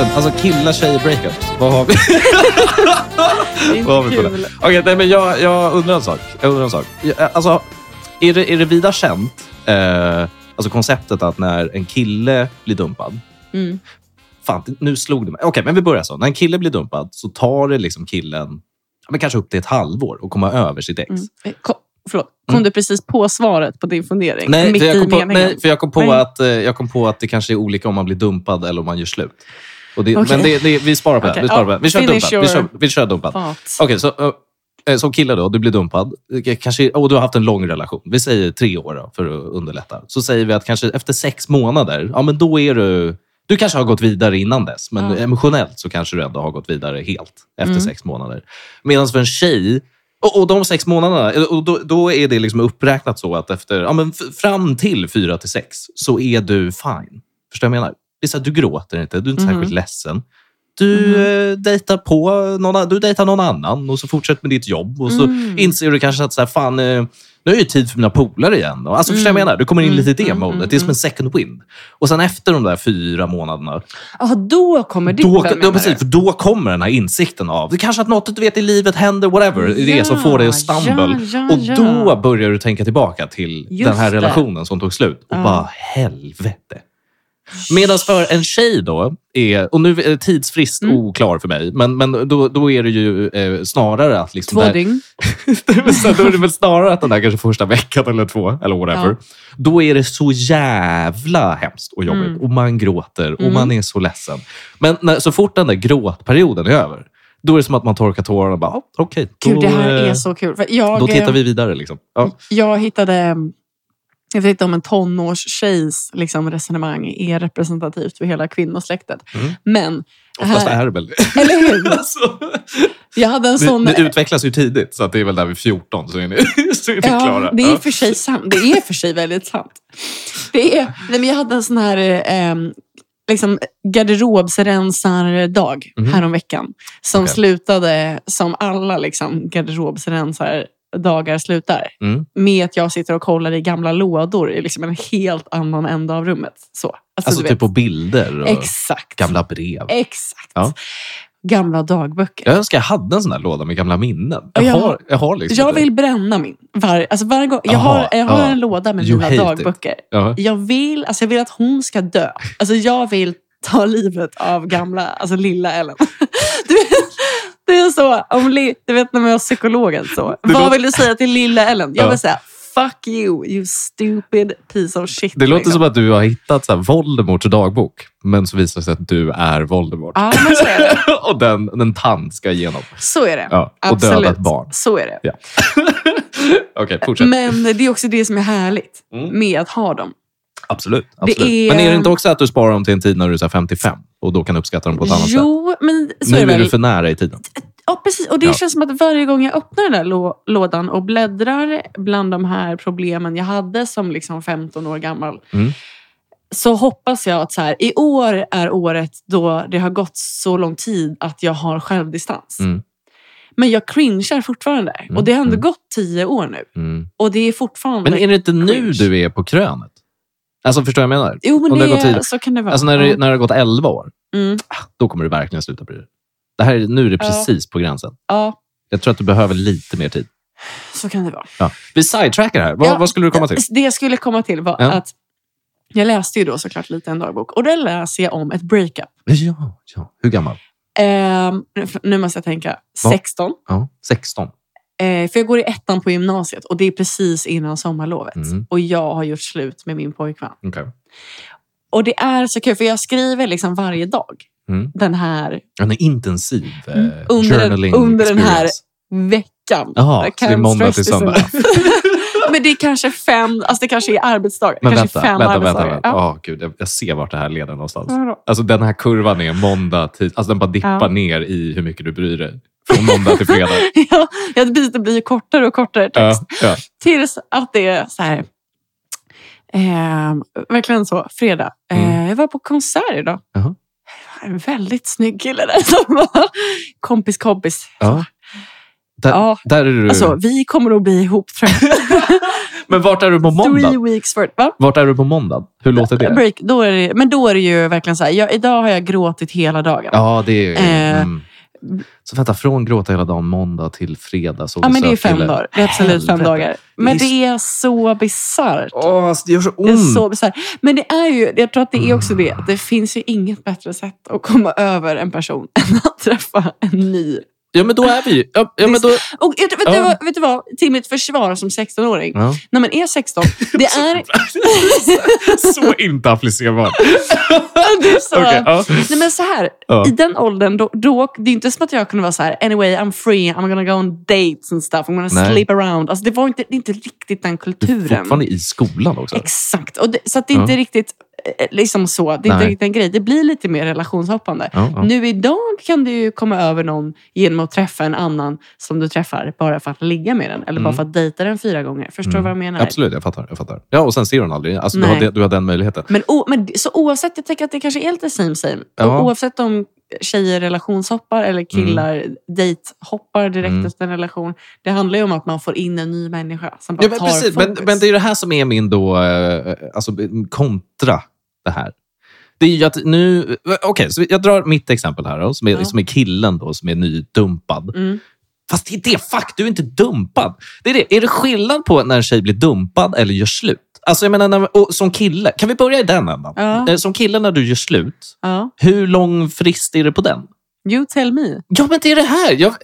Ellen, alltså killar, tjejer, breakups. Vad har vi? Vad har vi på det? Okej, nej, men jag, jag undrar en sak. Jag undrar en sak. Jag- Alltså, är det, är det vida känt, eh, alltså konceptet att när en kille blir dumpad, Mm. Fan, nu slog det mig. Okej, men vi börjar så. När en kille blir dumpad så tar det liksom killen ja, men kanske upp till ett halvår att komma över sitt ex. Mm. Eh, Kom, förlåt, kom du precis på svaret på din fundering? Nej, Mitt för jag, i kom på, meningen? nej, för jag kom på Nej. att eh, jag kom på att det kanske är olika om man blir dumpad eller om man gör slut. Det, Okej. Men det, det, vi sparar på det. Okej, Vi, sparar på det. vi kör dumpad. Vi kör, vi kör dumpad. Okej, så eh, som kille då, du blir dumpad. Eh, Kanske, och du har haft en lång relation. Vi säger tre år då, för att underlätta. Så säger vi att kanske efter sex månader, ja men då är du... Du kanske har gått vidare innan dess, men Ja. emotionellt så kanske du ändå har gått vidare helt efter Mm. sex månader. Medan för en tjej, och, och de sex månaderna, eh, och då, då är det liksom uppräknat så att efter, ja, men fram till fyra till sex så är du fine. Förstår du vad jag menar? Det är så att du gråter inte, du är inte Mhm. särskilt ledsen. Du eh, dejtar på någon, du dejtar någon annan och så fortsätter med ditt jobb. Och så Mm. inser du kanske att så här, fan, eh, nu är det tid för mina polare igen. Och, Alltså, Förstår du vad jag menar? Du kommer in Mm, lite i det mm, modet. mm, Det är som en second wind. Och sen efter de där fyra månaderna, Ja, då kommer dippen då, då, precis, för då kommer den här insikten av, det kanske att något du vet i livet händer, whatever. det är det som får dig att Ja, stumble. ja, och ja. då börjar du tänka tillbaka till Just den här det. relationen som tog slut. Och Ja. bara, helvete. Medan för en tjej då, är, och nu är tidsfrist Mm. oklar för mig, men, men då, då är det ju eh, snarare att... Liksom Två där- dygn. då är det väl snarare att den där kanske första veckan eller två, eller whatever. Ja. Då är det så jävla hemskt och jobbigt. Mm. Och man gråter och Mm. man är så ledsen. Men när, så fort den där gråtperioden är över, då är det som att man torkar tårarna och bara, ah, okej, Gud, då, det här eh, är så kul. För jag, då tittar vi vidare. Liksom. Ja. Jag hittade jag vet inte om en tonårstjejs liksom, resonemang är representativt för hela kvinnosläktet. Mm. Men, Oftast här- är det väl eller hur? alltså, Jag hade en sån... ni utvecklas ju tidigt, så att det är väl där vid 14 så är ni, så är ni Ja, klara. det är för sig sant. Det är för sig väldigt sant. Det är, nej, men jag hade en sån här eh, liksom garderobsrensardag Mhm. häromveckan. Som Okej. slutade som alla liksom, garderobsrensardagar slutar. Mm. Med att jag sitter och kollar i gamla lådor i liksom en helt annan ända av rummet. Så. Alltså, Alltså typ på bilder och Exakt. gamla brev. Exakt. Ja. Gamla dagböcker. Jag önskar jag hade en sån där låda med gamla minnen. Jag, Ja, jag- har, jag har liksom Jag vill bränna min. Var, alltså varje gång, jag Jaha, har, jag har ja. en låda med You mina dagböcker. Ja. Jag vill, alltså jag vill att hon ska dö. Alltså jag vill ta livet av gamla, alltså lilla Ellen. Du det är så, om, du vet när man har psykologen så. Det Vad låter- vill du säga till lilla Ellen? Jag Ja. vill säga fuck you, you stupid piece of shit. Det låter liksom. som att du har hittat så här, Voldemorts dagbok, men så visar det sig att du är Voldemort. Ja, men så är det. och den, en tand ska igenom. Så är det. Ja, och Absolut. döda ett barn. Så är det. Ja. Okej, fortsätt. Men det är också det som är härligt Mm. med att ha dem. Absolut. absolut. är- Men är det inte också att du sparar dem till en tid när du är så här 55 och då kan uppskatta dem på ett annat sätt? Jo, men så Nu är är det väl. du för nära i tiden. Ja, precis. Och det Ja. känns som att varje gång jag öppnar den där lå- lådan och bläddrar bland de här problemen jag hade som liksom 15 år gammal. Mm. Så hoppas jag att så här, i år är året då det har gått så lång tid att jag har självdistans. Mm. Men jag cringear fortfarande. Mm, Och det har ändå mm. gått tio år nu. Mm. Och det är fortfarande... Men är det inte nu cringe. du är på krönet? Alltså, förstår du vad jag menar? Jo, men om det, det har gått tid- så kan det vara. Alltså när det, när det har gått 11 år, Mm. då kommer du verkligen sluta bry dig. Det här, är- nu är det precis på gränsen. ja, Jag tror att du behöver lite mer tid. så kan det vara. Ja. Vi sidetrackar här. Vad, Ja, vad skulle du komma till? Det jag skulle komma till var Ja. att jag läste ju då såklart lite en dagbok. Och där läser jag om ett breakup. Ja, ja. Hur gammal? Ehm, nu måste jag tänka. Va? 16. Ja, 16. Eh, för jag går i ettan på gymnasiet och det är precis innan sommarlovet. Mm. Och jag har gjort slut med min pojkvän. Okej. Och det är så kul för jag skriver liksom varje dag Mm. den här En intensiv eh, Mm. under, journaling under den här experience. veckan. Jaha, så det är måndag till söndag. Men det är kanske fem, alltså det kanske är arbetsdagar. Men kanske vänta, fem vänta, vänta. arbetsdagar. vänta. Ja. Åh, gud, jag, jag ser vart det här leder någonstans. Alltså den här kurvan är måndag till... Alltså den bara dippar Ja. ner i hur mycket du bryr dig. Från måndag till fredag. Ja, det blir- blir kortare och kortare text. ja, ja. Tills att det är så här. Eh, verkligen så. Fredag. Eh, Mm. Jag var på konsert idag. Jaha. En väldigt snygg kille där. Som var kompis kompis. Ja. Där, Ja. där är du... Alltså, vi kommer att bli ihop tror jag. Men vart är du på måndag? Three weeks for. Va? Vart är du på måndag? Hur låter det? Break, då är det, men då är det ju verkligen så här. Jag, idag har jag gråtit hela dagen. Ja, det är... Eh, Mm. Så vänta, från gråta hela dagen måndag till fredag. Så Ja, men det är fem dagar. Det är absolut fem dagar. Men Det är det är så bisarrt. Åh, alltså, det gör så Det är ont. så bisarrt. Men det är ju, jag tror att det är också det. att Det finns ju inget bättre sätt att komma över en person än att träffa en ny. Ja, men då är vi ju... Ja, ja, men då... Och vet, vet, Ja. du vet du vad? Till mitt försvar som 16-åring. Ja. När man är 16, det är... så inte applicerbar. det är så, Okej, ja. Nej men så här, i den åldern, då, då, det är inte som att jag kunde vara så här, anyway I'm free, I'm gonna go on dates and stuff, I'm gonna Nej. sleep around. Alltså det var inte, det är inte riktigt den Du är kulturen. fortfarande i skolan också. Exakt, och det, så att det är inte riktigt liksom så. Det är inte riktigt en grej. Det blir lite mer relationshoppande. Ja, ja. Nu idag kan du ju komma över någon genom att träffa en annan som du träffar bara för att ligga med den. Eller bara Mm. för att dejta den fyra gånger. Förstår du Mm. vad jag menar? Absolut, jag fattar, jag fattar. Ja, och sen ser hon aldrig. Alltså, du, har du har den möjligheten. Men, o, men så oavsett, jag tänker att det kanske är lite same same. Ja. Oavsett om tjejer relationshoppar eller killar dejthoppar direkt Mm. efter en relation. Det handlar ju om att man får in en ny människa som bara Ja, men, tar precis, men, fokus. men det är det här som är min då, eh, alltså, kontra det här. Det är att nu, så jag drar mitt exempel här då, som är, Ja. som är killen då, som är nydumpad. Mm. Fast det är det, fuck, du är inte dumpad. Det är, det. är det skillnad på när en tjej blir dumpad eller gör slut? Alltså jag menar, när, och som kille, kan vi börja i den ändan? Ja. Eh, Som kille när du gör slut, Ja. hur lång frist är det på den? You tell me. Ja, men det är det här. Jag,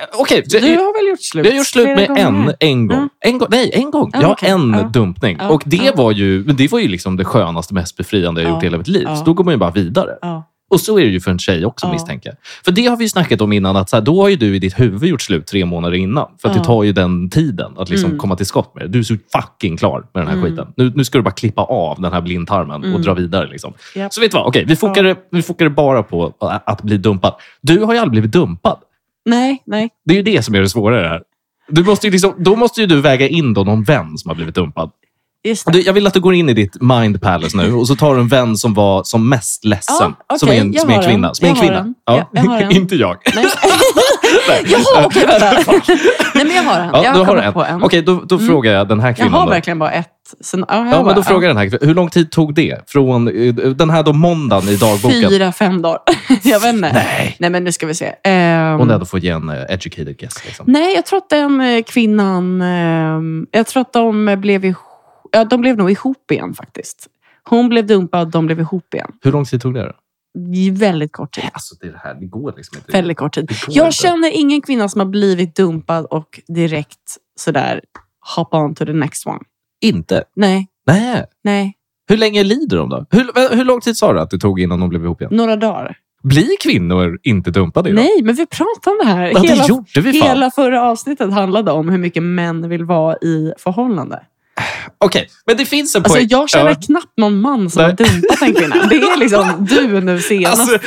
eh, Okej, Du jag, har väl gjort slut? jag har gjort slut med gånger? en, en gång. Mm. En gång. Nej, en gång. Ja, Jag har okej. en Ja. dumpning. Ja, Och det ja. var ju men det var ju liksom det skönaste, mest befriande jag Ja, gjort i hela mitt liv. ja. Så då går man ju bara vidare. Ja. Och så är det ju för en tjej också Ja. misstänker jag. För det har vi ju snackat om innan, att så här, då har ju du i ditt huvud gjort slut tre månader innan. För att Ja. det tar ju den tiden att liksom Mm. komma till skott med det. Du är så fucking klar med den här Mm. skiten. Nu, nu ska du bara klippa av den här blindtarmen och Mm. dra vidare. Liksom. Japp. Så vet du vad? Okej, vi fokar, vi fokar bara på att bli dumpad. Du har ju aldrig blivit dumpad. Nej, nej. Det är ju det som är det svåra här. Du måste ju liksom, då måste ju du väga in då någon vän som har blivit dumpad. Just. Du, jag vill att du går in i ditt mind palace nu och så tar du en vän som var som mest ledsen. Ja, som okej, är en, jag som är en har kvinna. Som är en Jag har kvinna. Ja. Ja, jag har. Inte jag. Nej. Nej. Jaha, okej, vänta. Nej, men jag har en. Ja, jag har har en. på en. Okej, då, då Mm. frågar jag den här jag kvinnan. har då. verkligen bara ett. Sen, ja, jag Ja, men då frågar jag den här. Hur lång tid tog det? Från eh, den här då måndagen i dagboken? Fyra, fem dagar. jag vet inte. Nej. Nej, men nu ska vi se. Ehm, Hon är ändå får ge en eh, educated guess. Liksom. Nej, jag tror att den eh, kvinnan... ehm, jag tror att de blev, ihop, ja, de blev nog ihop igen faktiskt. Hon blev dumpad, de blev ihop igen. Hur lång tid tog det då? Väldigt kort tid. Alltså, det, är det här, det går liksom inte. Väldigt kort tid. Jag inte. känner ingen kvinna som har blivit dumpad och direkt sådär hop on to the next one. Inte? Nej, Nej. nej. Hur länge lider de då? Hur, hur lång tid sa du att det tog innan de blev ihop igen? Några dagar. Blir kvinnor inte dumpade idag? Nej, men vi pratade om det här. Ja, det hela, gjorde vi fan. hela förra avsnittet handlade om hur mycket män vill vara i förhållande. Okej, men det finns en Alltså, poäng. jag känner Ja. knappt någon man som Nej. har dumpat en kvinna. Det är liksom du nu senast. Alltså,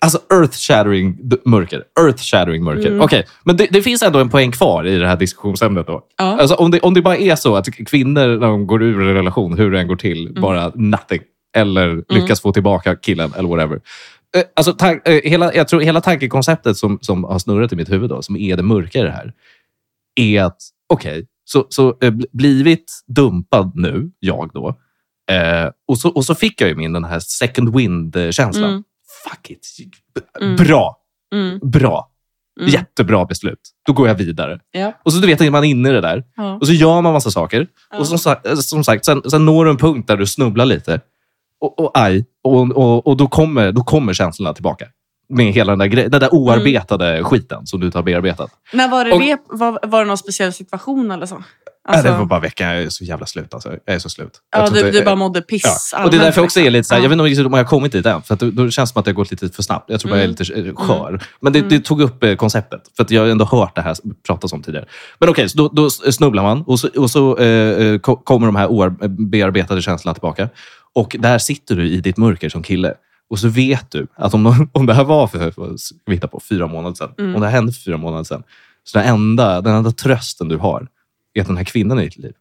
alltså earth-shattering d- mörker. Earth-shattering mörker. Mm. Okej, men det, det finns ändå en poäng kvar i det här diskussionsämnet. Då. Ja. Alltså, om, det, om det bara är så att kvinnor när de går ur en relation, hur det än går till, Mm. bara nothing. Eller lyckas få tillbaka killen eller whatever. Eh, Alltså, tan- eh, hela, jag tror hela tankekonceptet som, som har snurrat i mitt huvud, då, som är det mörka i det här, är att okej, så, så eh, bl- blivit dumpad nu, jag då, eh, och, så, och så fick jag ju min den här second wind-känslan. Mm. Fuck it. B- Mm. Bra. Mm, Bra. mm. Jättebra beslut. Då går jag vidare. Ja. Och så du vet, är man inne i det där. Ja. Och så gör man massa saker. Ja. Och som, sa- som sagt, sen, sen når du en punkt där du snubblar lite. Och, och aj. Och, och, och då, kommer, då kommer känslorna tillbaka. Med hela den där, gre- den där oarbetade skiten som du inte har bearbetat. Men var det, Och- det var, var det någon speciell situation eller så? Alltså, det var bara veckan. Jag är så jävla slut. Alltså. Jag är så slut. Jag ja, tror du, inte- du bara mådde piss Ja. Och det är därför jag också är lite så här, Ja. jag vet inte om jag- om jag har kommit dit än, för att då, då känns det som att det har gått lite för snabbt. Jag tror bara jag är lite eh, skör. Men det, det tog upp eh, konceptet, för att jag har ändå hört det här pratas om tidigare. Men okej, så då, då snubblar man och så, och så eh, eh, ko- kommer de här obearbetade känslorna tillbaka. Och där sitter du i ditt mörker som kille. Och så vet du att om, om det här var för, för vi på, fyra månader sedan, Mm. om det här hände för fyra månader sedan, så den enda, den enda trösten du har är att den här kvinnan i ditt liv,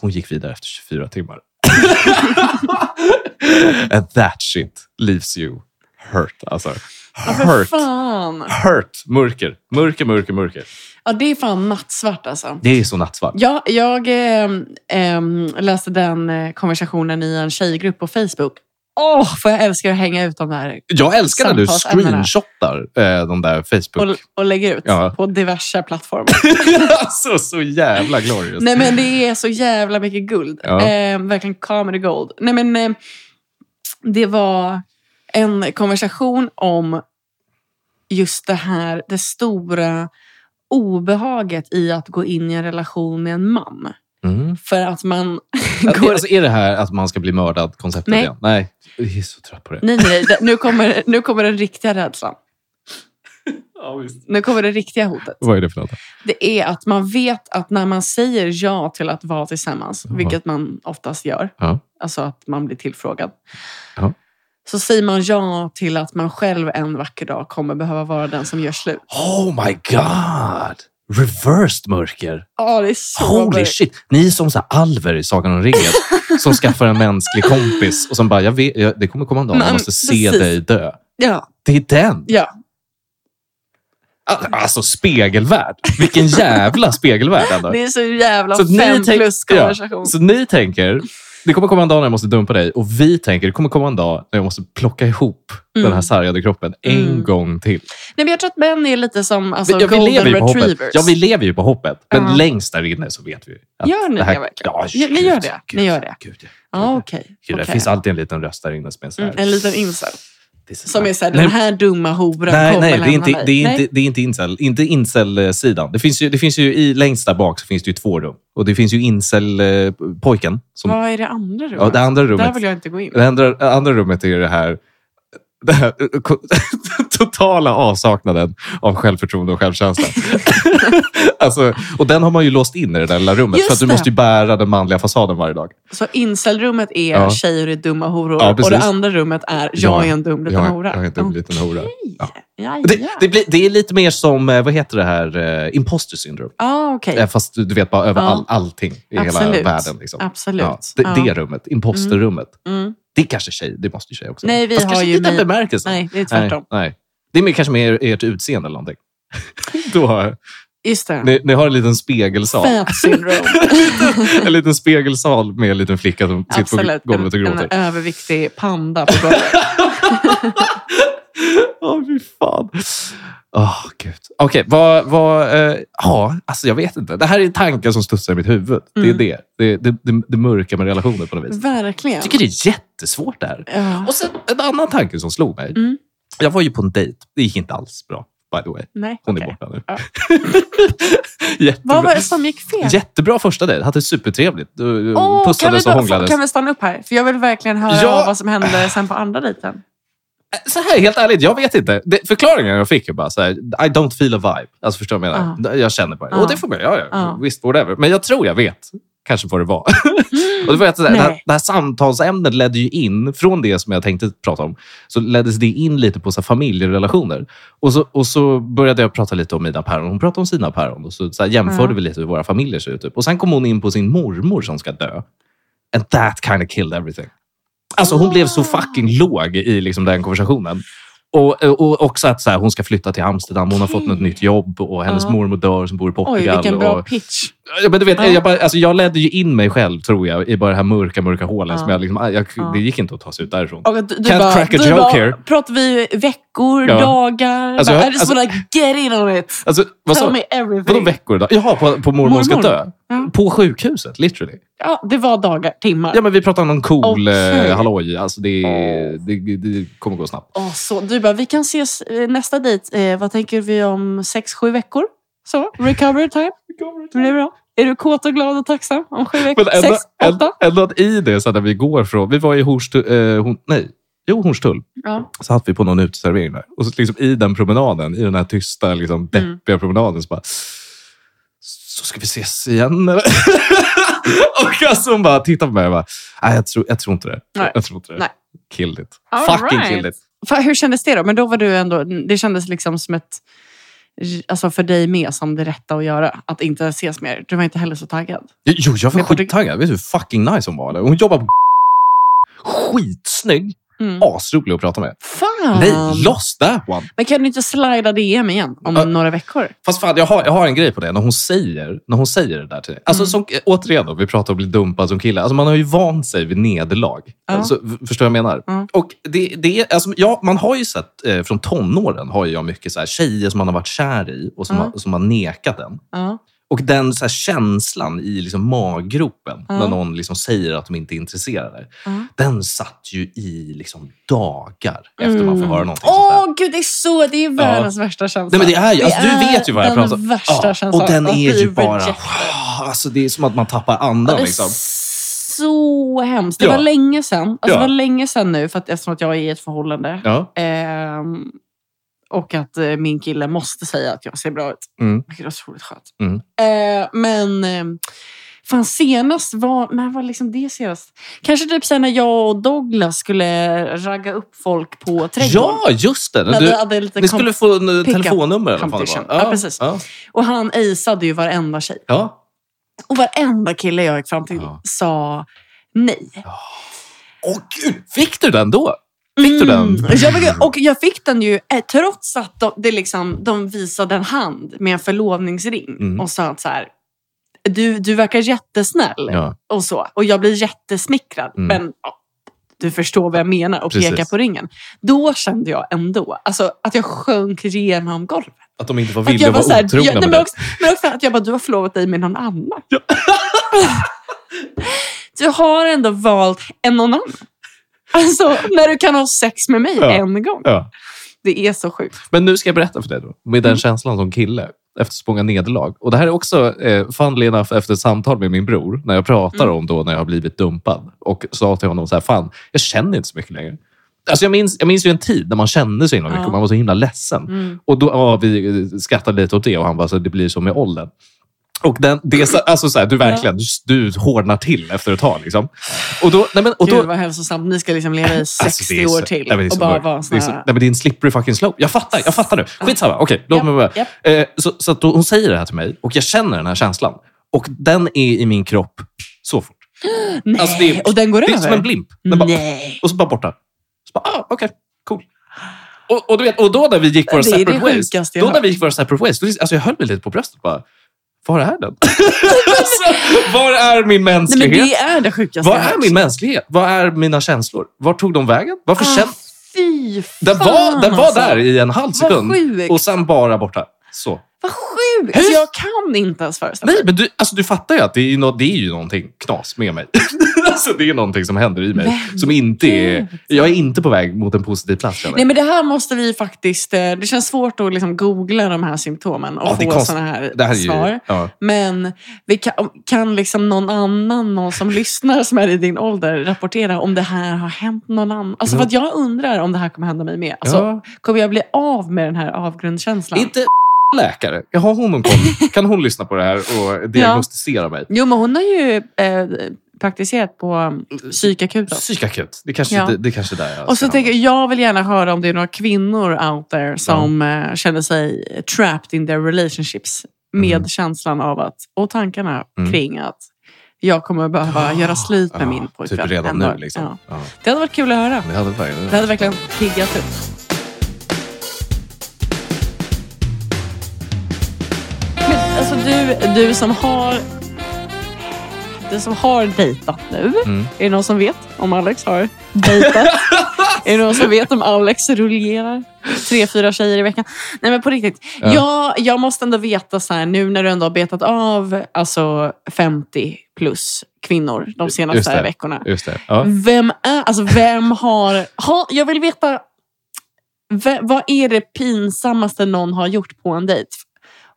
hon gick vidare efter 24 timmar. And that shit leaves you hurt. Alltså. Hurt. fan. Hurt. Mörker. Mörker, mörker, mörker. Ja, det är fan nattsvart alltså. Det är så nattsvart. Ja, jag ehm, ehm, läste den eh, konversationen i en tjejgrupp på Facebook. Åh, för jag älskar att hänga ut de där Jag älskar när du screenshotar eh, de där Facebook. och, och lägger ut Ja. på diverse plattformar. alltså, så jävla glorious. Nej, men det är så jävla mycket guld. Ja. Eh, verkligen comedy gold. Nej, men eh, det var en konversation om just det här, det stora obehaget i att gå in i en relation med en man. Mm. För att man går... alltså, är det här att man ska bli mördad konceptet Nej. igen? Nej. Jag är så trött på det. Nej, nej, Nu kommer, nu kommer den riktiga rädslan. Ja, visst. Nu kommer det riktiga hotet. Vad är det för något? Det är att man vet att när man säger ja till att vara tillsammans, Jaha. vilket man oftast gör, Ja. alltså att man blir tillfrågad. Ja. Så säger man ja till att man själv en vacker dag kommer behöva vara den som gör slut. Oh my god! Reversed mörker. Ja, det är så Holy mörkt. shit. Ni är som så alver i Sagan om ringen som skaffar en mänsklig kompis och som bara, jag vet, jag, det kommer komma en dag när jag måste se precis. dig dö. Ja, Det är den. ja. Alltså spegelvärld. Vilken jävla spegelvärld ändå. Det är så jävla Så fem tänk- plus konversation. Så ni tänker, det kommer komma en dag när jag måste dumpa dig och vi tänker, det kommer komma en dag när jag måste plocka ihop den här Mm. sargade kroppen en Mm. gång till. Nej, men jag tror att män är lite som alltså, ja, vi golden retrievers. Ja, vi lever ju på hoppet. Men Ja. längst där inne så vet vi. Att Gör ni det verkligen? Ja, Ja, ni gud, gör det. Gud, Ni gör det. Gud, ja. Ja, okej. Gud, Det finns alltid en liten röst där inne som är så här. Mm, en liten incel. "This is Som my-" är såhär, Nej, den här dumma horan Nej, kommer nej det, är inte, mig. det, är Nej. inte, det är inte incel. Inte incel-sidan. Det finns ju, det finns ju i, längst där bak så finns det ju två rum. Och det finns ju incel-pojken. Som, Vad är det andra rummet? ja, det andra Där rummet, vill jag inte gå in. det andra, andra rummet är det här, det här totala avsaknaden av självförtroende och självkänsla. alltså, och den har man ju låst in i det där lilla rummet. Just för att du det. måste ju bära den manliga fasaden varje dag. Så incelrummet är Ja. tjejer är dumma horor Ja, och det andra rummet är jag är en dum liten jag, hora. Jag är en dum liten hora. Ja. Det, det, blir, det är lite mer som, eh, vad heter det här, eh, imposter syndrome. Ah, okej. Eh, Fast du vet bara över Ja. all, allting i hela Absolut. världen. Liksom. Absolut. Det, Ja. det rummet, imposterrummet. Mm. Det är kanske tjej, det måste ju tjej också. Nej, vi Fast har kanske ju inte den bemärkelsen. Nej, det är nej, tvärtom. nej. Det är mer, kanske mer ert utseende eller någonting. Då har, Just det. ni, ni har en liten spegelsal. Fat syndrome. en liten spegelsal med en liten flicka som sitter Absolut. på golvet och en, gråter. en överviktig panda på golvet. Åh, fy fan. Åh, gud. Okej, vad... vad eh, ja, alltså jag vet inte. Det här är tankar som studsar i mitt huvud. Det är Mm. det. Det, det, det. det mörka med relationer på något vis. Verkligen. Jag tycker det är jättesvårt det här. Ja. Och sen en annan tanke som slog mig. Mm. Jag var ju på en dejt. Det gick inte alls bra, by the way. Nej, Hon okej. är borta nu. Ja. Jättebra. Vad var det som gick fel? Jättebra första dejt. Hade supertrevligt. Du- vi Pussades och hånglades. kan vi stanna upp här? För jag vill verkligen höra Ja. vad som hände sen på andra dejten. Så här, helt ärligt, jag vet inte. Det, förklaringen jag fick är bara så här, I don't feel a vibe. Alltså förstår du vad jag menar? Jag känner på det. Ja. Och det får man. Ja. Visst, whatever. Men jag tror jag vet kanske vad det var. och det, var att det, här, det, här, samtalsämnet ledde ju in, från det som jag tänkte prata om, så leddes det in lite på så familjerelationer. Och så, och så började jag prata lite om mina päron. Hon pratade om sina päron. Och så, så jämförde Ja. vi lite hur våra familjer ser ut. Typ. Och sen kom hon in på sin mormor som ska dö. And that kind of killed everything. Alltså hon blev så fucking låg i liksom, den konversationen. Och, och också att så här, hon ska flytta till Amsterdam, hon har fått något nytt jobb och hennes Ja. mormor dör som bor i Oj, Portugal. vilken bra och, pitch. Ja, men du vet, Ja. jag, bara, alltså, jag ledde ju in mig själv, tror jag, i bara det här mörka, mörka hålet. Ja. Som jag, liksom, jag, Ja. Det gick inte att ta sig ut därifrån. Och du, du Can't bara, crack a joke bara, here. Pratar vi veckor, dagar? Alltså, bara, jag- just wanna get in on it. Alltså, vad Tell sa me everything. Vadå veckor? Då? Jaha, på, på mormor ska dö? På sjukhuset, literally. Ja, det var dagar, timmar. Ja, men vi pratar om någon cool Okej. eh, halloj. Alltså, det, det, det kommer gå snabbt. Åh, så, du bara, vi kan ses eh, nästa dejt. Eh, vad tänker vi om sex, sju veckor? Så, recovery time. Det blir bra. Är du kåt och glad och tacksam om sju veckor? Men ändå, sex, åtta? ändå att i det, så när vi går från... Vi var i Hornstull... Eh, Horn, nej, jo, Hornstull. Ja. Så satt vi på någon uteservering där. Och så liksom i den promenaden, i den här tysta, liksom, Mm. deppiga promenaden, så bara... Så ska vi ses igen eller? och alltså hon bara tittar på mig och bara, nej jag tror, jag tror inte det. Nej. Jag tror inte det. Nej. Killed it. All Fucking right. killed it. Fa- Hur kändes det då? Men då var du ändå, det kändes liksom som ett, alltså för dig med som det rätta att göra. Att inte ses mer. Du var inte heller så taggad. Jo, jag var skittaggad. Vet du hur fucking nice hon var? Eller? Hon jobbar på skitsnygg. Mm. Asrolig att prata med. Fan Nej, lost that one. Men kan du inte slida DM igen om Ja. några veckor? Fast fan, jag har, jag har en grej på det. När hon säger, när hon säger det där till dig. Alltså, Mm. som, återigen, då, vi pratar om att bli dumpad som kille. Alltså, man har ju vant sig vid nederlag. Ja. Alltså, förstår du vad jag menar? Ja. Och det, det, alltså, ja, man har ju sett, eh, från tonåren har jag mycket så här, tjejer som man har varit kär i och som, har, som har nekat den. Ja. Och den så känslan i liksom, maggropen Ja. när någon liksom, säger att de inte är intresserade. Ja. Den satt ju i liksom, dagar efter man får höra någonting Mm. Åh där. gud, det är så, det är världens värsta känsla. Nej, men det är ju, alltså, du vet ju vad jag pratar om. värsta Ja, och den är ju bara... rejected. Alltså, det är som att man tappar andan. Det är Liksom. så hemskt. Det Ja. var länge sedan. Alltså, Ja. Det var länge sedan nu, för att, eftersom att jag är i ett förhållande. Ja. Ehm, och att eh, min kille måste säga att jag ser bra ut. Mm. Vilket är otroligt skönt. Mm. Eh, men eh, fan senast var, när var liksom det senast? Kanske typ sen när jag och Douglas skulle ragga upp folk på trädgården. Ja, just det. När Du, vi hade lite ni skulle få en eh, pick-up telefonnummer. eller vad fan det competition. var. Ja, precis. Ja. Och han aceade ju varenda tjej. Ja. Och varenda kille jag gick fram till Ja. sa nej. Åh gud, fick du den då? Fick du den? Mm. Jag, fick- och jag fick den ju eh, trots att de, det liksom, de visade en hand med en förlovningsring Mm. och sa att så här, du, du verkar jättesnäll Ja. och så. Och jag blir jättesmickrad. Mm. Men ja, du förstår vad jag menar och Precis. pekar på ringen. Då kände jag ändå alltså, att jag sjönk igenom golvet. Att de inte var Att villiga jag att var vara här, otrogna jag, nej, men, också, men också att jag bara, du har förlovat dig med någon annan. du har ändå valt en någon annan. Alltså, när du kan ha sex med mig Ja. en gång. Ja. Det är så sjukt. Men nu ska jag berätta för dig då. Med den känslan som kille efter så många nederlag. Och det här är också, eh, funnily enough, efter ett samtal med min bror. När jag pratar Mm. om då när jag har blivit dumpad. Och sa till honom så här, fan, jag känner inte så mycket längre. Alltså jag, minns, jag minns ju en tid när man kände så himla mycket Ja. och man var så himla ledsen. Mm. Och då, ja, vi skrattade lite åt det och han bara, så det blir så med åldern. Och den, det, är så- alltså så här, du verkligen, du, du hårdnar till efter ett tag. Liksom. Och då, nej men, och då, Gud vad hälsosamt. Ni ska liksom leva i 60 Alltså, det är så- år till nej, det är och bara vara en det är sån så, här... nej, men det är en slippery fucking slope. Jag fattar, jag fattar nu. Skitsamma. Okej, låt mig bara. japp. Eh, så så att då, hon säger det här till mig och jag känner den här känslan. Och den är i min kropp så fort. Nej, Alltså, det är- och den går Det är över? som en blimp. Bara, och så bara borta. Så bara, ah, okej, cool. Och, och, du vet, och då när vi gick våra Det är det separate ways, då när vi gick våra separate ways, då, alltså jag höll mig lite på bröstet bara, var är den? alltså, var är min Nej, men mänsklighet? det är det sjukaste Vad jag är min mänsklighet? Vad är mina känslor? Var tog de vägen? Varför Ah, känner... Fy fan Den var, den var alltså. där i en halv sekund och sen bara borta. Så. Vad sjukt! Hur? Alltså, jag kan inte ens föreställa Nej, mig. men du, alltså, du fattar ju att det är, no, det är ju någonting knas med mig. alltså, det är någonting som händer i mig. Men Som inte är, jag är inte på väg mot en positiv plats. Nej, men det här måste vi faktiskt... eh, Det känns svårt att liksom googla de här symptomen och Ja, få såna här, här är ju, svar. ja. Men vi kan, kan liksom någon annan, någon som lyssnar som är i din ålder, rapportera om det här har hänt någon annan? Alltså, Ja. för jag undrar om det här kommer hända mig med. Alltså, Ja. Kommer jag bli av med den här avgrundskänslan? Inte läkare. Jag har hon någon koll? Kan hon lyssna på det här och diagnostisera mig? Jo, men hon har ju eh, praktiserat på psykakuten. Psykakut. Det kanske, Ja. det, det kanske är där jag Och så tänker jag, jag vill gärna höra om det är några kvinnor out there som eh, känner sig trapped in their relationships med Mm. känslan av att, och tankarna Mm. kring att jag kommer behöva göra slut med Ja, min pojkvän. Typ redan nu. Liksom. Ja. Ja. Det hade varit kul att höra. Det hade verkligen... Det hade verkligen piggat upp. Men alltså du, du som har du som har dejtat nu. Mm. Är det någon som vet om Alex har dejtat? är det någon som vet om Alex rullerar tre, fyra tjejer i veckan? Nej men på riktigt. Ja. Jag, jag måste ändå veta så här, nu när du ändå har betat av alltså 50 plus kvinnor de senaste det. veckorna. Ja. Vem är, alltså vem har, ha, jag vill veta, ve, vad är det pinsammaste någon har gjort på en dejt?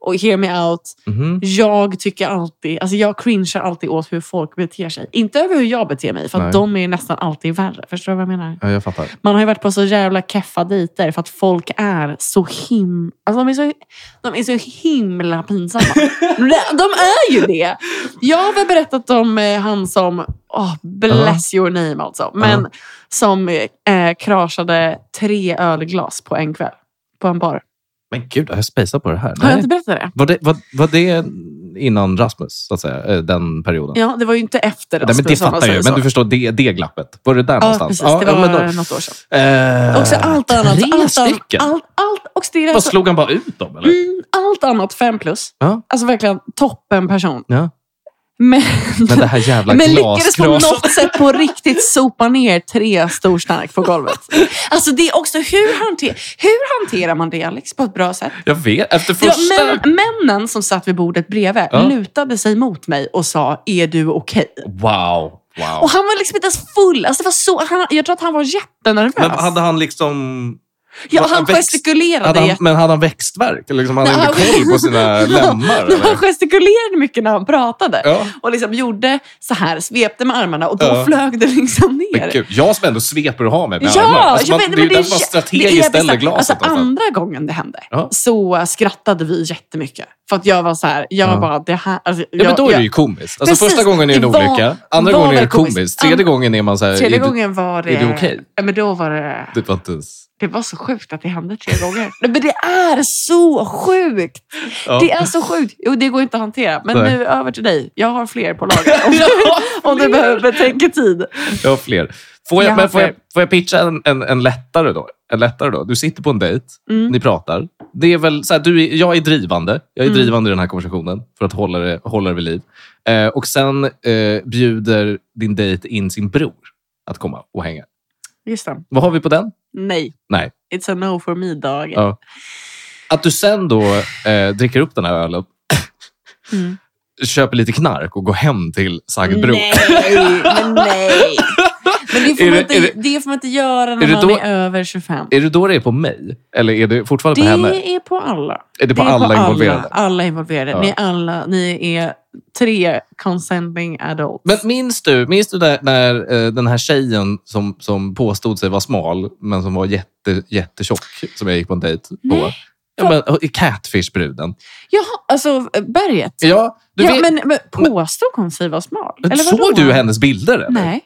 Och hear me out, Mhm. jag tycker alltid, alltså jag cringear alltid åt hur folk beter sig. Inte över hur jag beter mig, för att Nej. de är nästan alltid värre. Förstår du vad jag menar? ja, jag fattar. Man har ju varit på så jävla keffa dejter för att folk är så him... Alltså de är så, de är så himla pinsamma. de, är ju det! Jag har väl berättat om eh, han som, oh, bless your name alltså, men som eh, kraschade tre ölglas på en kväll. På en bar. Men gud, har jag spejsat på det här? Har jag inte berättat det? Var det, var, var det innan Rasmus, så att säga, eh, den perioden. Ja, det var ju inte efter Nej, men det Rasmus, fattar jag ju, men du förstår det, det glappet. Var det där Ja, någonstans? precis. det var men då- något år sedan. Eh, Också allt annat. Tre allt, stycken? Allt, allt, och det är Vad slog han bara ut dem, eller? mm, allt annat fem plus. Ja. Alltså verkligen toppen person. Ja. Men, Men det här jävla men lyckades på något sätt på riktigt sopa ner tre storstark på golvet. Alltså det är också, hur, hanter, hur hanterar man det Alex på ett bra sätt? Jag vet, efter första... män, männen som satt vid bordet bredvid Ja. lutade sig mot mig och sa, är du okej? Wow. wow. Och han var liksom inte ens full. Alltså det var så, han, jag tror att han var jättenervös. Men hade han liksom... ja, han växt- gestikulerade Hade han, men hade han växtverk? Liksom, hade han inte koll på sina lemmar? Han gestikulerade mycket när han pratade. Ja. Och liksom gjorde så här, svepte med armarna och då Ja. flög det liksom ner. Men gud, jag som ändå sveper och har mig med Ja, armar. Alltså, jag man, vet, det är ju men därför man strategiskt ställer glaset. Alltså, någonstans. andra gången det hände Ja. så skrattade vi jättemycket. För att jag var så här, jag Ja. bara, det här... Alltså, Ja, men jag- då är det jag- ju komiskt. Alltså, Precis, första gången är det en olycka, andra gången är det komiskt. tredje gången är man så här... Tredje gången var det... är det okej? Ja, men då var det... Det var inte ens... Det var så sjukt att det hände tre gånger. Nej, men det är så sjukt! Ja. Det är så sjukt. Jo, det går inte att hantera. Men Nej. nu över till dig. Jag har fler på lager. Om, Jag om du behöver betänketid. Jag har fler. Får jag, Jag men får, jag, får jag pitcha en, en, en, lättare då? en lättare då? Du sitter på en dejt, Mm. ni pratar. Det är väl så här, du jag är drivande. Jag är Mm. drivande i den här konversationen för att hålla det, hålla det vid liv. Eh, och sen eh, bjuder din dejt in sin bror att komma och hänga. Just det. Vad har vi på den? Nej. Nej. It's a no for me, dag. Ja. Att du sen då eh, dricker upp den här ölen, Mm. köper lite knark och går hem till sagd bror. Nej, men nej. Men det får, Är man det- inte, är det, får man inte göra när är det man då- är över 25. Är det då det är på mig? Eller är det fortfarande på henne? Det är på alla. Är det på alla involverade? Alla, alla involverade. Ja. Ni, alla, ni är tre consenting adults. Men minns du, minns du där, när eh, den här tjejen som, som påstod sig vara smal, men som var jätte, jättetjock, som jag gick på en dejt på? Nej. Ja, men, Catfish-bruden. Jaha, alltså berget. Ja, du ja, vet, men, men påstod hon sig vara smal? Eller vadå? såg du hennes bilder? Eller? Nej.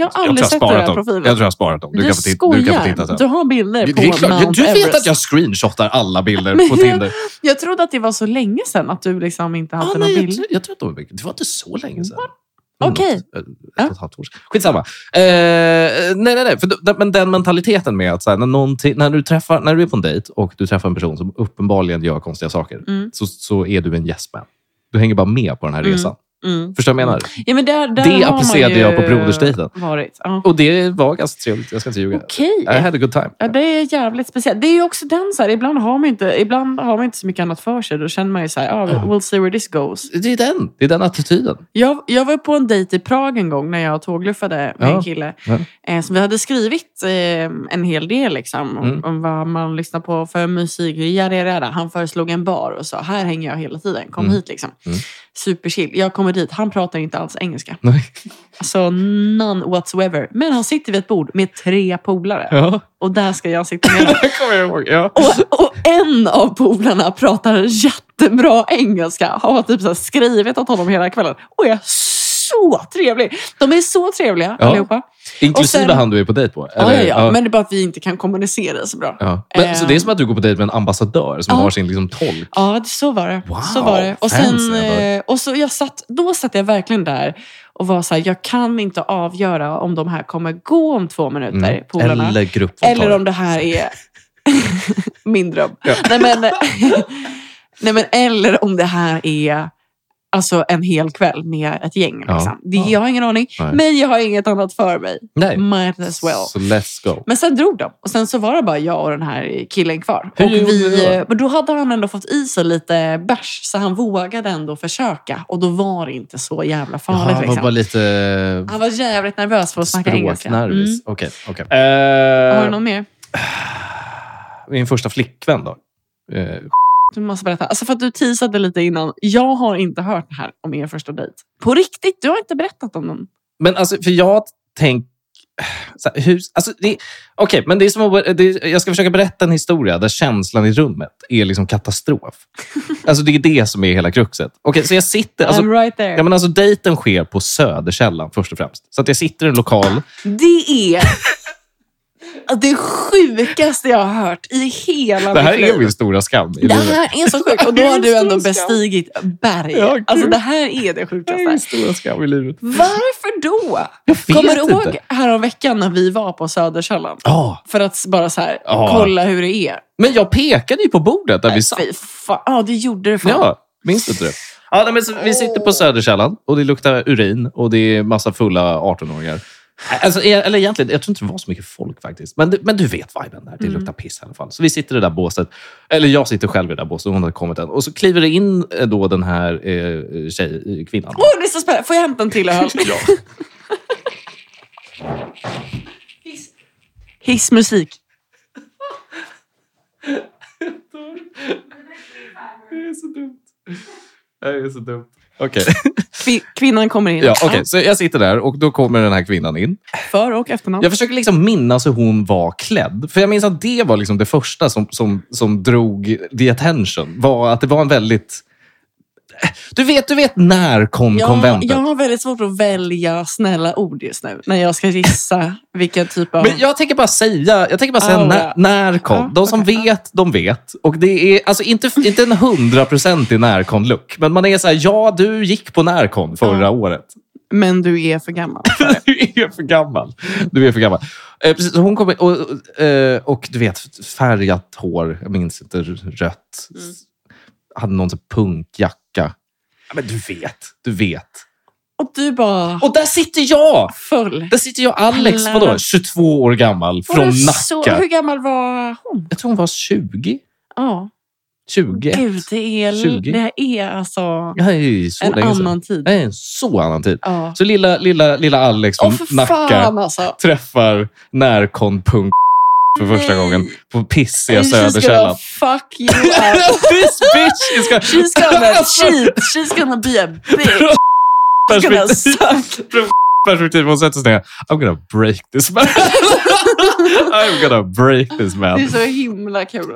Jag har Jag tror aldrig jag har sett den här profilen. Jag tror jag har sparat dem. Du, Du kan få du kan få titta sen. Du har bilder Det på är klart, Mount du vet Everest. att jag screenshotar alla bilder på Tinder. Jag trodde att det var så länge sedan att du liksom inte hade Ah, någon nej, jag, jag tror att de. Det var inte så länge sedan. Okej. Ett ett halvt år sedan. Skitsamma. Eh, nej, nej, nej. För, men den mentaliteten med att så här, när, när, du träffar, när du är på en dejt och du träffar en person som uppenbarligen gör konstiga saker, Mm. så, så är du en yes man. Du hänger bara med på den här Mm. resan. Mm. Förstår du vad jag menar? Ja, men där, där Det applicerade jag på brodersdejten. Varit. Ja. Och det var ganska trevligt. Jag ska inte ljuga. Okej. I had a good time. Ja, det är jävligt speciellt. Det är ju också den så här, ibland har man inte, ibland har man inte så mycket annat för sig. Då känner man ju så här, ah, we'll see where this goes. Det är den. Det är den attityden. Jag, jag var på en dejt i Prag en gång när jag tågluffade med Ja. en kille. Ja. Eh, som vi hade skrivit eh, en hel del liksom, om, Mm. om vad man lyssnar på för musik. Han föreslog en bar och sa, här hänger jag hela tiden. Kom Mm. hit liksom. Mm. Superchill. Jag kommer dit. Han pratar inte alls engelska. Nej. Alltså none whatsoever. Men han sitter vid ett bord med tre polare. Ja. Och där ska jag sitta med kommer jag. Ja. Och, och en av polarna pratar jättebra engelska. Har typ så skrivit åt honom hela kvällen. Och är så trevlig. De är så trevliga Ja. allihopa. Inklusive sen- han du är på dejt på? Ja, ja, ja. Men det är bara att vi inte kan kommunicera så bra. Ja. Men, Eh. Så det är som att du går på dejt med en ambassadör som Ja. har sin liksom, tolk? Ja, det- så var det. Wow, så var det. Och, sen, eh, och så jag satt, då satt jag verkligen där och var så här, jag kan inte avgöra om de här kommer gå om två minuter, Mm. polarna. Eller gruppsamtal. Eller om det här är min dröm. Nej, men, nej, men, eller om det här är alltså, en hel kväll med ett gäng. Ja. Liksom. Det, Ja. Jag har ingen aning, Nej. men jag har inget annat för mig. Nej. Might as well. Så let's go. Men sen drog de och sen så var det bara jag och den här killen kvar. Hur och vi, men då hade han ändå fått i sig lite bärs så han vågade ändå försöka. Och då var det inte så jävla Jaha, farligt. han var liksom. bara lite Han var jävligt nervös för att snacka engelska. Mm. språknervis. Okej. okej. Har du Eh, någon mer? Min första flickvän då? Eh, Du måste berätta. Alltså för att du teasade lite innan. Jag har inte hört det här om er första dejt. På riktigt? Du har inte berättat om den? Men alltså, för jag tänk... så här, hur, alltså, Okej, men det är som att, det, jag ska försöka berätta en historia där känslan i rummet är liksom katastrof. Alltså det är det som är hela kruxet. Okej, så jag sitter... Alltså, I'm right there. ja, men alltså, dejten sker på Söderkällan först och främst. Så att jag sitter i en lokal. Det är... det sjukaste jag har hört i hela Det här mitt liv. är min stora skam Det här är så sjukt. Och då har du ändå bestigit berg. Ja, alltså det här är det Det här är sjukaste. min stora skam i livet. Varför då? Kommer du ihåg häromveckan när vi var på Söderkällan? Ja, För att bara så här, Ja. kolla hur det är. men jag pekade ju på bordet där vi satt. Ja, det gjorde du fan. Ja, minns du inte det? Ja, nej, men så, vi sitter på Söderkällan och det luktar urin och det är massa fulla 18-åringar. Alltså, eller egentligen, jag tror inte det var så mycket folk faktiskt. Men, men du vet viben där. Det Mm. luktar piss i alla fall. Så vi sitter i det där båset. Eller jag sitter själv i det där båset. Hon hade kommit än. Och så kliver det in eh, då den här eh, tjej, kvinnan. Åh, det är så spännande. Får jag hämta en till öl? Ja. Hiss. Hissmusik. Det är så dumt. Det är så dumt. Okej, Kvin- Kvinnan kommer in. ja, okej. så jag sitter där och då kommer den här kvinnan in. För och efternamn. Jag försöker liksom minnas hur hon var klädd. För jag minns att det var liksom det första som, som, som drog the attention. Var att det var en väldigt... Du vet, du vet när kom Ja, konventet? jag har väldigt svårt att välja snälla ord just nu. När jag ska gissa vilken typ av... Men jag tänker bara säga, jag tänker bara säga Aura. när, när kom. Ja, de som okej, vet, de vet. Och det är alltså inte, inte en hundraprocentig närkon-look. Men man är så här, ja du gick på närkon förra Ja. året. Men du är för gammal. Du är för gammal. Du är för gammal. Eh, precis, hon kommer, och, och, eh, och du vet, färgat hår. Jag minns inte, rött. Mm. Hade någon punkjacka. Ja, men du vet, du vet. Och du bara Och där sitter jag! full. Där sitter jag, Alex, Alla- vadå, 22 år gammal, Var från det så, Nacka. hur gammal var hon? Jag tror hon var 20. Ja. 21. Gud, det är, 20. det är alltså Nej, så en annan tid. Nej, så annan tid. Ja. Så lilla, lilla, lilla Alex från Nacka fan alltså. träffar närkonpunk för första gången på pissiga Söderkällan. fuck you up. This bitch is gonna... She's gonna cheat. She's gonna be a bitch. She's gonna suck. perspektiv. Hon sätter sig ner. I'm gonna break this man. I'm gonna break this Det är man. så himla kul.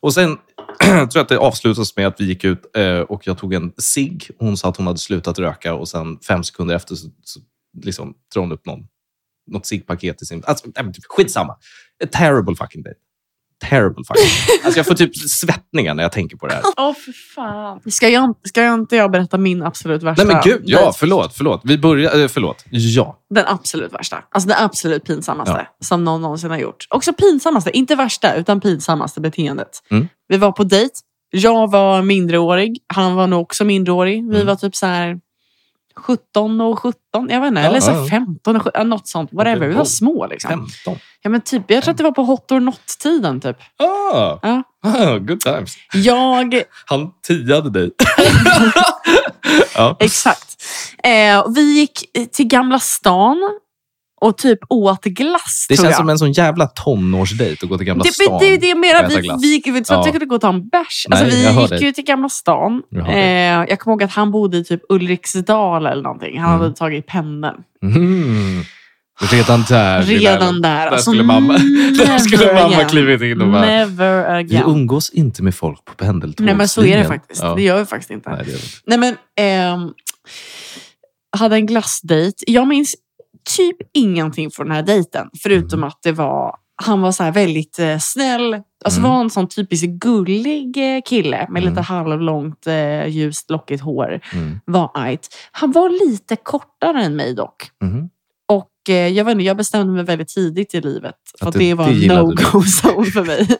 Och sen tror jag att det avslutas med att vi gick ut eh, och jag tog en cigg. Hon sa att hon hade slutat röka och sen fem sekunder efter så, så liksom drar hon upp någon, något ciggpaket i sin... Alltså, typ, skitsamma. A terrible fucking day. Terrible fucking day. Alltså, jag får typ svettningar när jag tänker på det här. Åh, för fan. Ska jag, ska jag inte jag berätta min absolut värsta? Nej men gud, ja, förlåt, förlåt. Vi börjar, eh, förlåt. Ja. Den absolut värsta. Alltså den absolut pinsammaste som någon någonsin har gjort. Också pinsammaste, inte värsta, utan pinsammaste beteendet. Mm. Vi var på dejt. Jag var mindreårig. Han var nog också mindreårig. Vi Mm. var typ så här 17 och 17, jag vet inte. Ja, eller så ja, här ja. 15 och 17, något sånt. Whatever. Vi var små liksom. 15. Ja, men typ, jag tror att det var på hot or not-tiden. Typ. Ah, Ja. ah, good times. Jag Han tiade dig. ja. Exakt. Eh, vi gick till Gamla stan och typ åt glass, Det känns jag. som en sån jävla tonårsdejt att gå till Gamla det, stan. det, det är mer att vi, glass. vi vi att Ja. vi kunde gå och ta en bärs. Alltså, vi gick ju till Gamla stan. Jag Eh, jag kommer ihåg att han bodde i typ Ulriksdal eller någonting. Han Mm. hade tagit pendeln. Mm. Redan där. Redan där. Där Alltså, skulle mamma, där skulle mamma klivit in och bara... Never Vi again. umgås inte med folk på pendeltågslinjen. Nej men så är det faktiskt. Ja. Det gör vi faktiskt inte. Nej, det vi inte. Nej men, ehm, hade en glassdejt. Jag minns typ ingenting från den här dejten. Förutom Mm. att det var, han var så här väldigt eh, snäll. Alltså Mm. var en sån typisk gullig eh, kille med Mm. lite halvlångt eh, ljust lockigt hår. Mm. Var ajt. Han var lite kortare än mig dock. Mhm. Och eh, jag, vet inte, jag bestämde mig väldigt tidigt i livet. För Att att det- det, var det en du. no-go-zone för mig.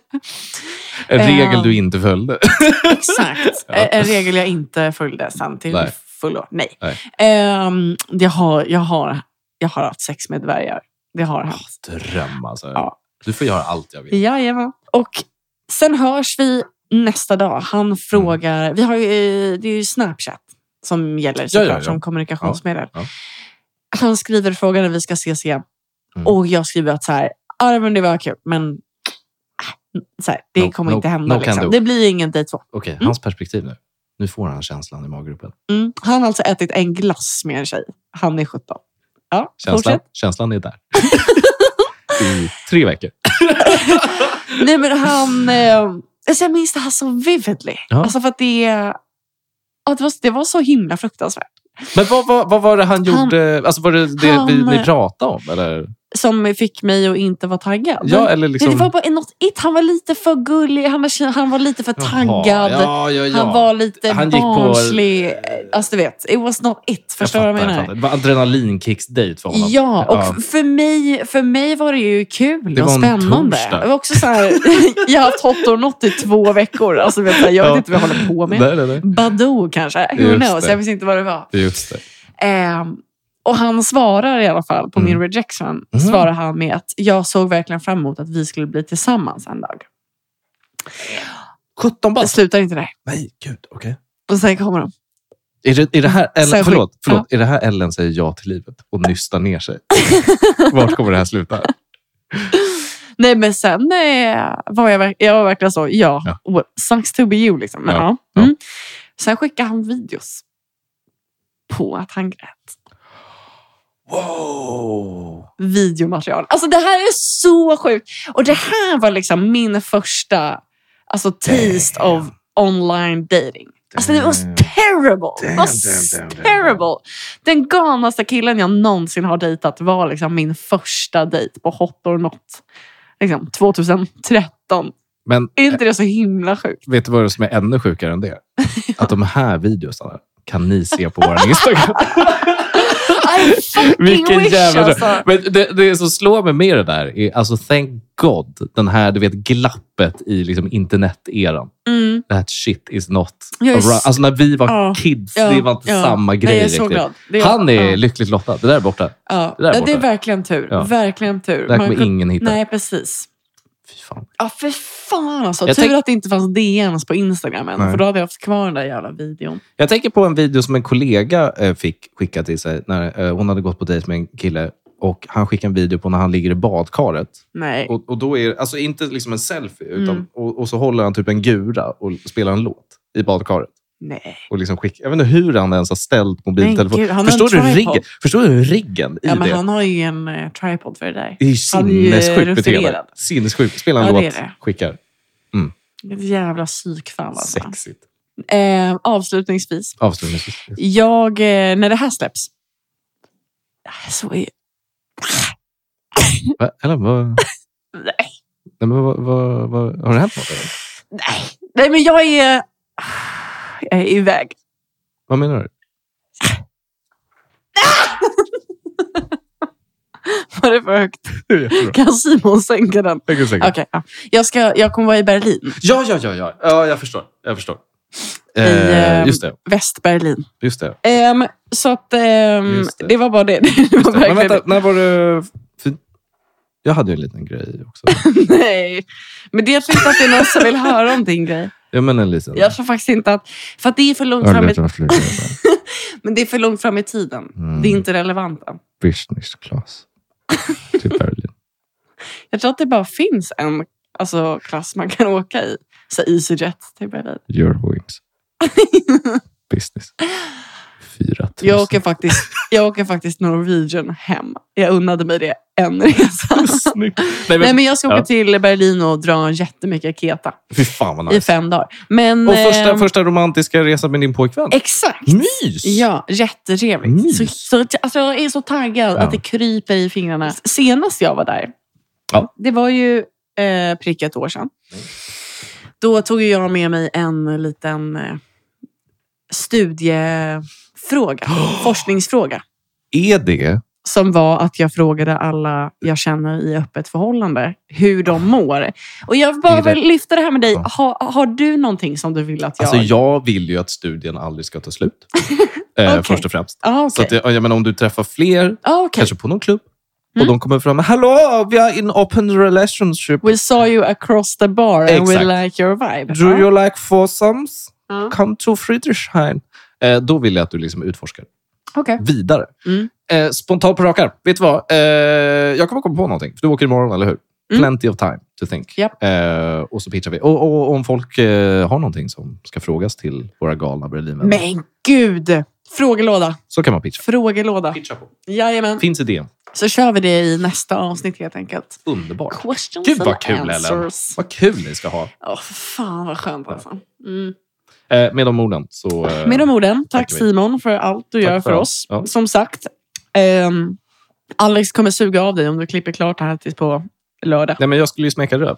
En Eh, regel du inte följde. Exakt. Ja. En regel jag inte följde sen till Nej. fullo. Nej. Nej. Ehm, jag, har, jag, har, jag har haft sex med dvärgar. Det har hänt. Dröm alltså. Ja. Du får göra allt jag vill. Jajamän. Och sen hörs vi nästa dag. Han frågar... Vi har ju, eh, det är ju Snapchat som gäller såklart ja, ja. som kommunikationsmedel. Ja, ja. Han skriver frågan när vi ska ses igen. Mm. Och jag skriver att så här, ja men det var kul, men äh, så här, det No- kommer no- inte hända. no liksom. Det blir ingen dejt två. Okej, Mm. hans perspektiv nu. Nu får han känslan i maggropen. Mm. Han har alltså ätit en glass med en tjej. Han är 17. Ja, Känslan, fortsätt. känslan är där. I tre veckor. Nej, men han... Eh, alltså jag minns det här så vividly. Ja. Alltså för att det, ja, det, var, det var så himla fruktansvärt. Men vad, vad, vad var det han Han- gjorde? Alltså var det det han- vi, ni pratade om? Eller? Som fick mig att inte vara taggad. Ja, eller liksom... Det var bara något it. Han var lite för gullig, han var, han var lite för taggad. Jaha, ja, ja, ja. Han var lite Han gick på- barnslig. Alltså du vet, it was not it. Förstår du vad jag menar? Det var adrenalinkicksdate för honom. Ja, och för mig, för mig var det ju kul Det och spännande. torsdag. Det var också så här, jag har haft hot or not i två veckor. Alltså, vet jag, jag vet inte vad jag håller på med. Nej, nej, nej. Badoo kanske, who knows? Jag visste inte vad det var. Just det. Ehm, och han svarar i alla fall på Mm. min rejection. Mhm. Svarar han med att jag såg verkligen fram emot att vi skulle bli tillsammans en dag. 17 Det bast? slutar inte där. Nej, gud. Okej. Och sen kommer de. Är, det, är det här Ellen, Särskilt- förlåt, förlåt, är det här Ellen säger ja till livet och nystar ner sig? Vart kommer det här sluta? Nej men sen eh, var jag, jag var verkligen så, ja, Ja. well, sucks to be you liksom. Men, Ja, ja. Mm. Sen skickade han videos på att han grät. Wow! Videomaterial. Alltså det här är så sjukt. Och det här var liksom min första alltså, taste Damn. of online dating. Alltså det Damn. terrible. Damn, it was damn, damn, damn, terrible. Den galnaste killen jag någonsin har dejtat var liksom min första dejt på Hot or Not. Liksom 2013. Men Är inte det så himla sjukt? vet du vad som är ännu sjukare än det? Att de här videosarna kan ni se på vår Instagram. I fucking Vilken wish jävla alltså. Men det, det som slår mig med det där är, alltså thank God, den här du vet glappet i liksom interneteran. Mm. That shit is not around. Alltså när vi var Ja, kids, ja, det var inte ja. samma grej jag är så glad. Är- Han är lyckligt lottad. Det där är borta. Ja, Det där är ja, det är borta. verkligen tur. Verkligen tur. Det där kommer ingen hitta. Nej, precis. Fan. Ja, för fan alltså. Jag Tur tänk- att det inte fanns DMs på Instagram än. Nej. För då hade jag haft kvar den där jävla videon. Jag tänker på en video som en kollega eh, fick skicka till sig. När eh, Hon hade gått på dejt med en kille och han skickade en video på när han ligger i badkaret. Nej. Och, och då är alltså inte liksom en selfie, utan, Mm. och, och så håller han typ en gura och spelar en låt i badkaret. Nej. Och liksom skick, jag vet inte hur han ens har ställt mobiltelefonen. gud, Förstår, du riggen, förstår du riggen i Ja, men det? han har ju en eh, tripod för det där. Det är ju sinnessjukt beteende. Sinnessjukt. Spela en Ja, låt, skickar. Ett jävla psykfall alltså. Sexigt. Eh, avslutningsvis. Avslutningsvis. Jag, eh, när det här släpps. Så är... Va? Eller vad? Nej. Nej, men vad, vad, vad, har det hänt något? Eller? Nej. Nej, men jag är... Jag är iväg. Vad menar du? Var det för högt? Kan Simon sänka den? Jag kan säkert. Okej, ja. jag, ska, jag kommer vara i Berlin. Ja, ja, ja, ja. Ja, jag förstår. Jag förstår. I, Eh, eh, just det. Västberlin. Just det. Ehm, så att ehm, Just det. det. var bara det. det, var. Men vänta, när var. För jag hade ju en liten grej också. Nej. Men det, jag tror inte att det är någon som vill höra om din grej. Jag menar en liten... Jag tror faktiskt inte att... För att det är för långt Ja, fram i, grejer. men det är för långt fram i tiden. Mm. Det är inte relevant än. Business class. Till Berlin. Jag tror att det bara finns en alltså, klass man kan åka i. Så EasyJet till Berlin. Eurowings. Business. 4 000. Jag åker, faktiskt, jag åker faktiskt Norwegian hem. Jag unnade mig det en resa. Snyggt. Nej, Nej, men, men jag ska åka Ja. till Berlin och dra jättemycket keta Fy fan vad i nice. fem dagar. Men, Och första, ehm, första romantiska resan med din pojkvän. Exakt! Mys! Ja, jättetrevligt. Mys. Så, så, alltså, jag är så taggad Ja. att det kryper i fingrarna. Senast jag var där, Ja. det var ju eh, prick ett år sedan. Då tog jag med mig en liten eh, studiefråga, forskningsfråga. Är det... Som var att jag frågade alla jag känner i öppet förhållande hur de mår. Och jag bara vill lyfta det här med dig. Ja. Har, har du någonting som du vill att jag... Alltså jag vill ju att studien aldrig ska ta slut. eh, Okej. Först och främst. ah, Så okej. att, jag, menar, om du träffar fler, Ah, okej. kanske på någon klubb, och Mm. de kommer fram med Hallå, vi är in open relationship. We saw you across the bar and Exakt. we like your vibe. Do Ja. you like foursomes? Ja. Come to Friedrichshain. Eh, då vill jag att du liksom utforskar Okej. vidare. Mm. Eh, spontant på rakar. Vet du vad? Eh, jag kommer komma på någonting. För du åker imorgon, eller hur? Mm. Plenty of time to think. Japp. Eh, och så pitchar vi. Och, och om folk eh, har någonting som ska frågas till våra galna Berlinvänner, Men gud! Frågelåda. så kan man pitcha. Frågelåda. Pitcha på. Jajamän. Finns idé. Så kör vi det i nästa avsnitt helt enkelt. Underbart. Questions Gud vad kul, Ellen. Vad kul ni ska ha. Åh, fan vad skönt alltså. Mm. Eh, med de orden så... Eh, Med de orden, tack. Simon för allt du Tack gör för för oss. Ja. Som sagt, ehm, Alex kommer suga av dig om du klipper klart här tills på lördag. Nej, men jag skulle ju smeka röv.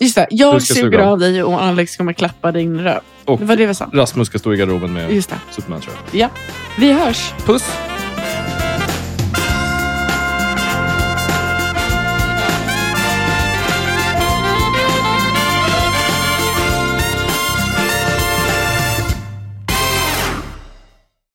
Just det, jag suger suga av. av dig och Alex kommer klappa din röv. Och Det var det vi sa. Rasmus ska stå i garderoben med Just det. Superman tror jag. Ja. Vi hörs. Puss!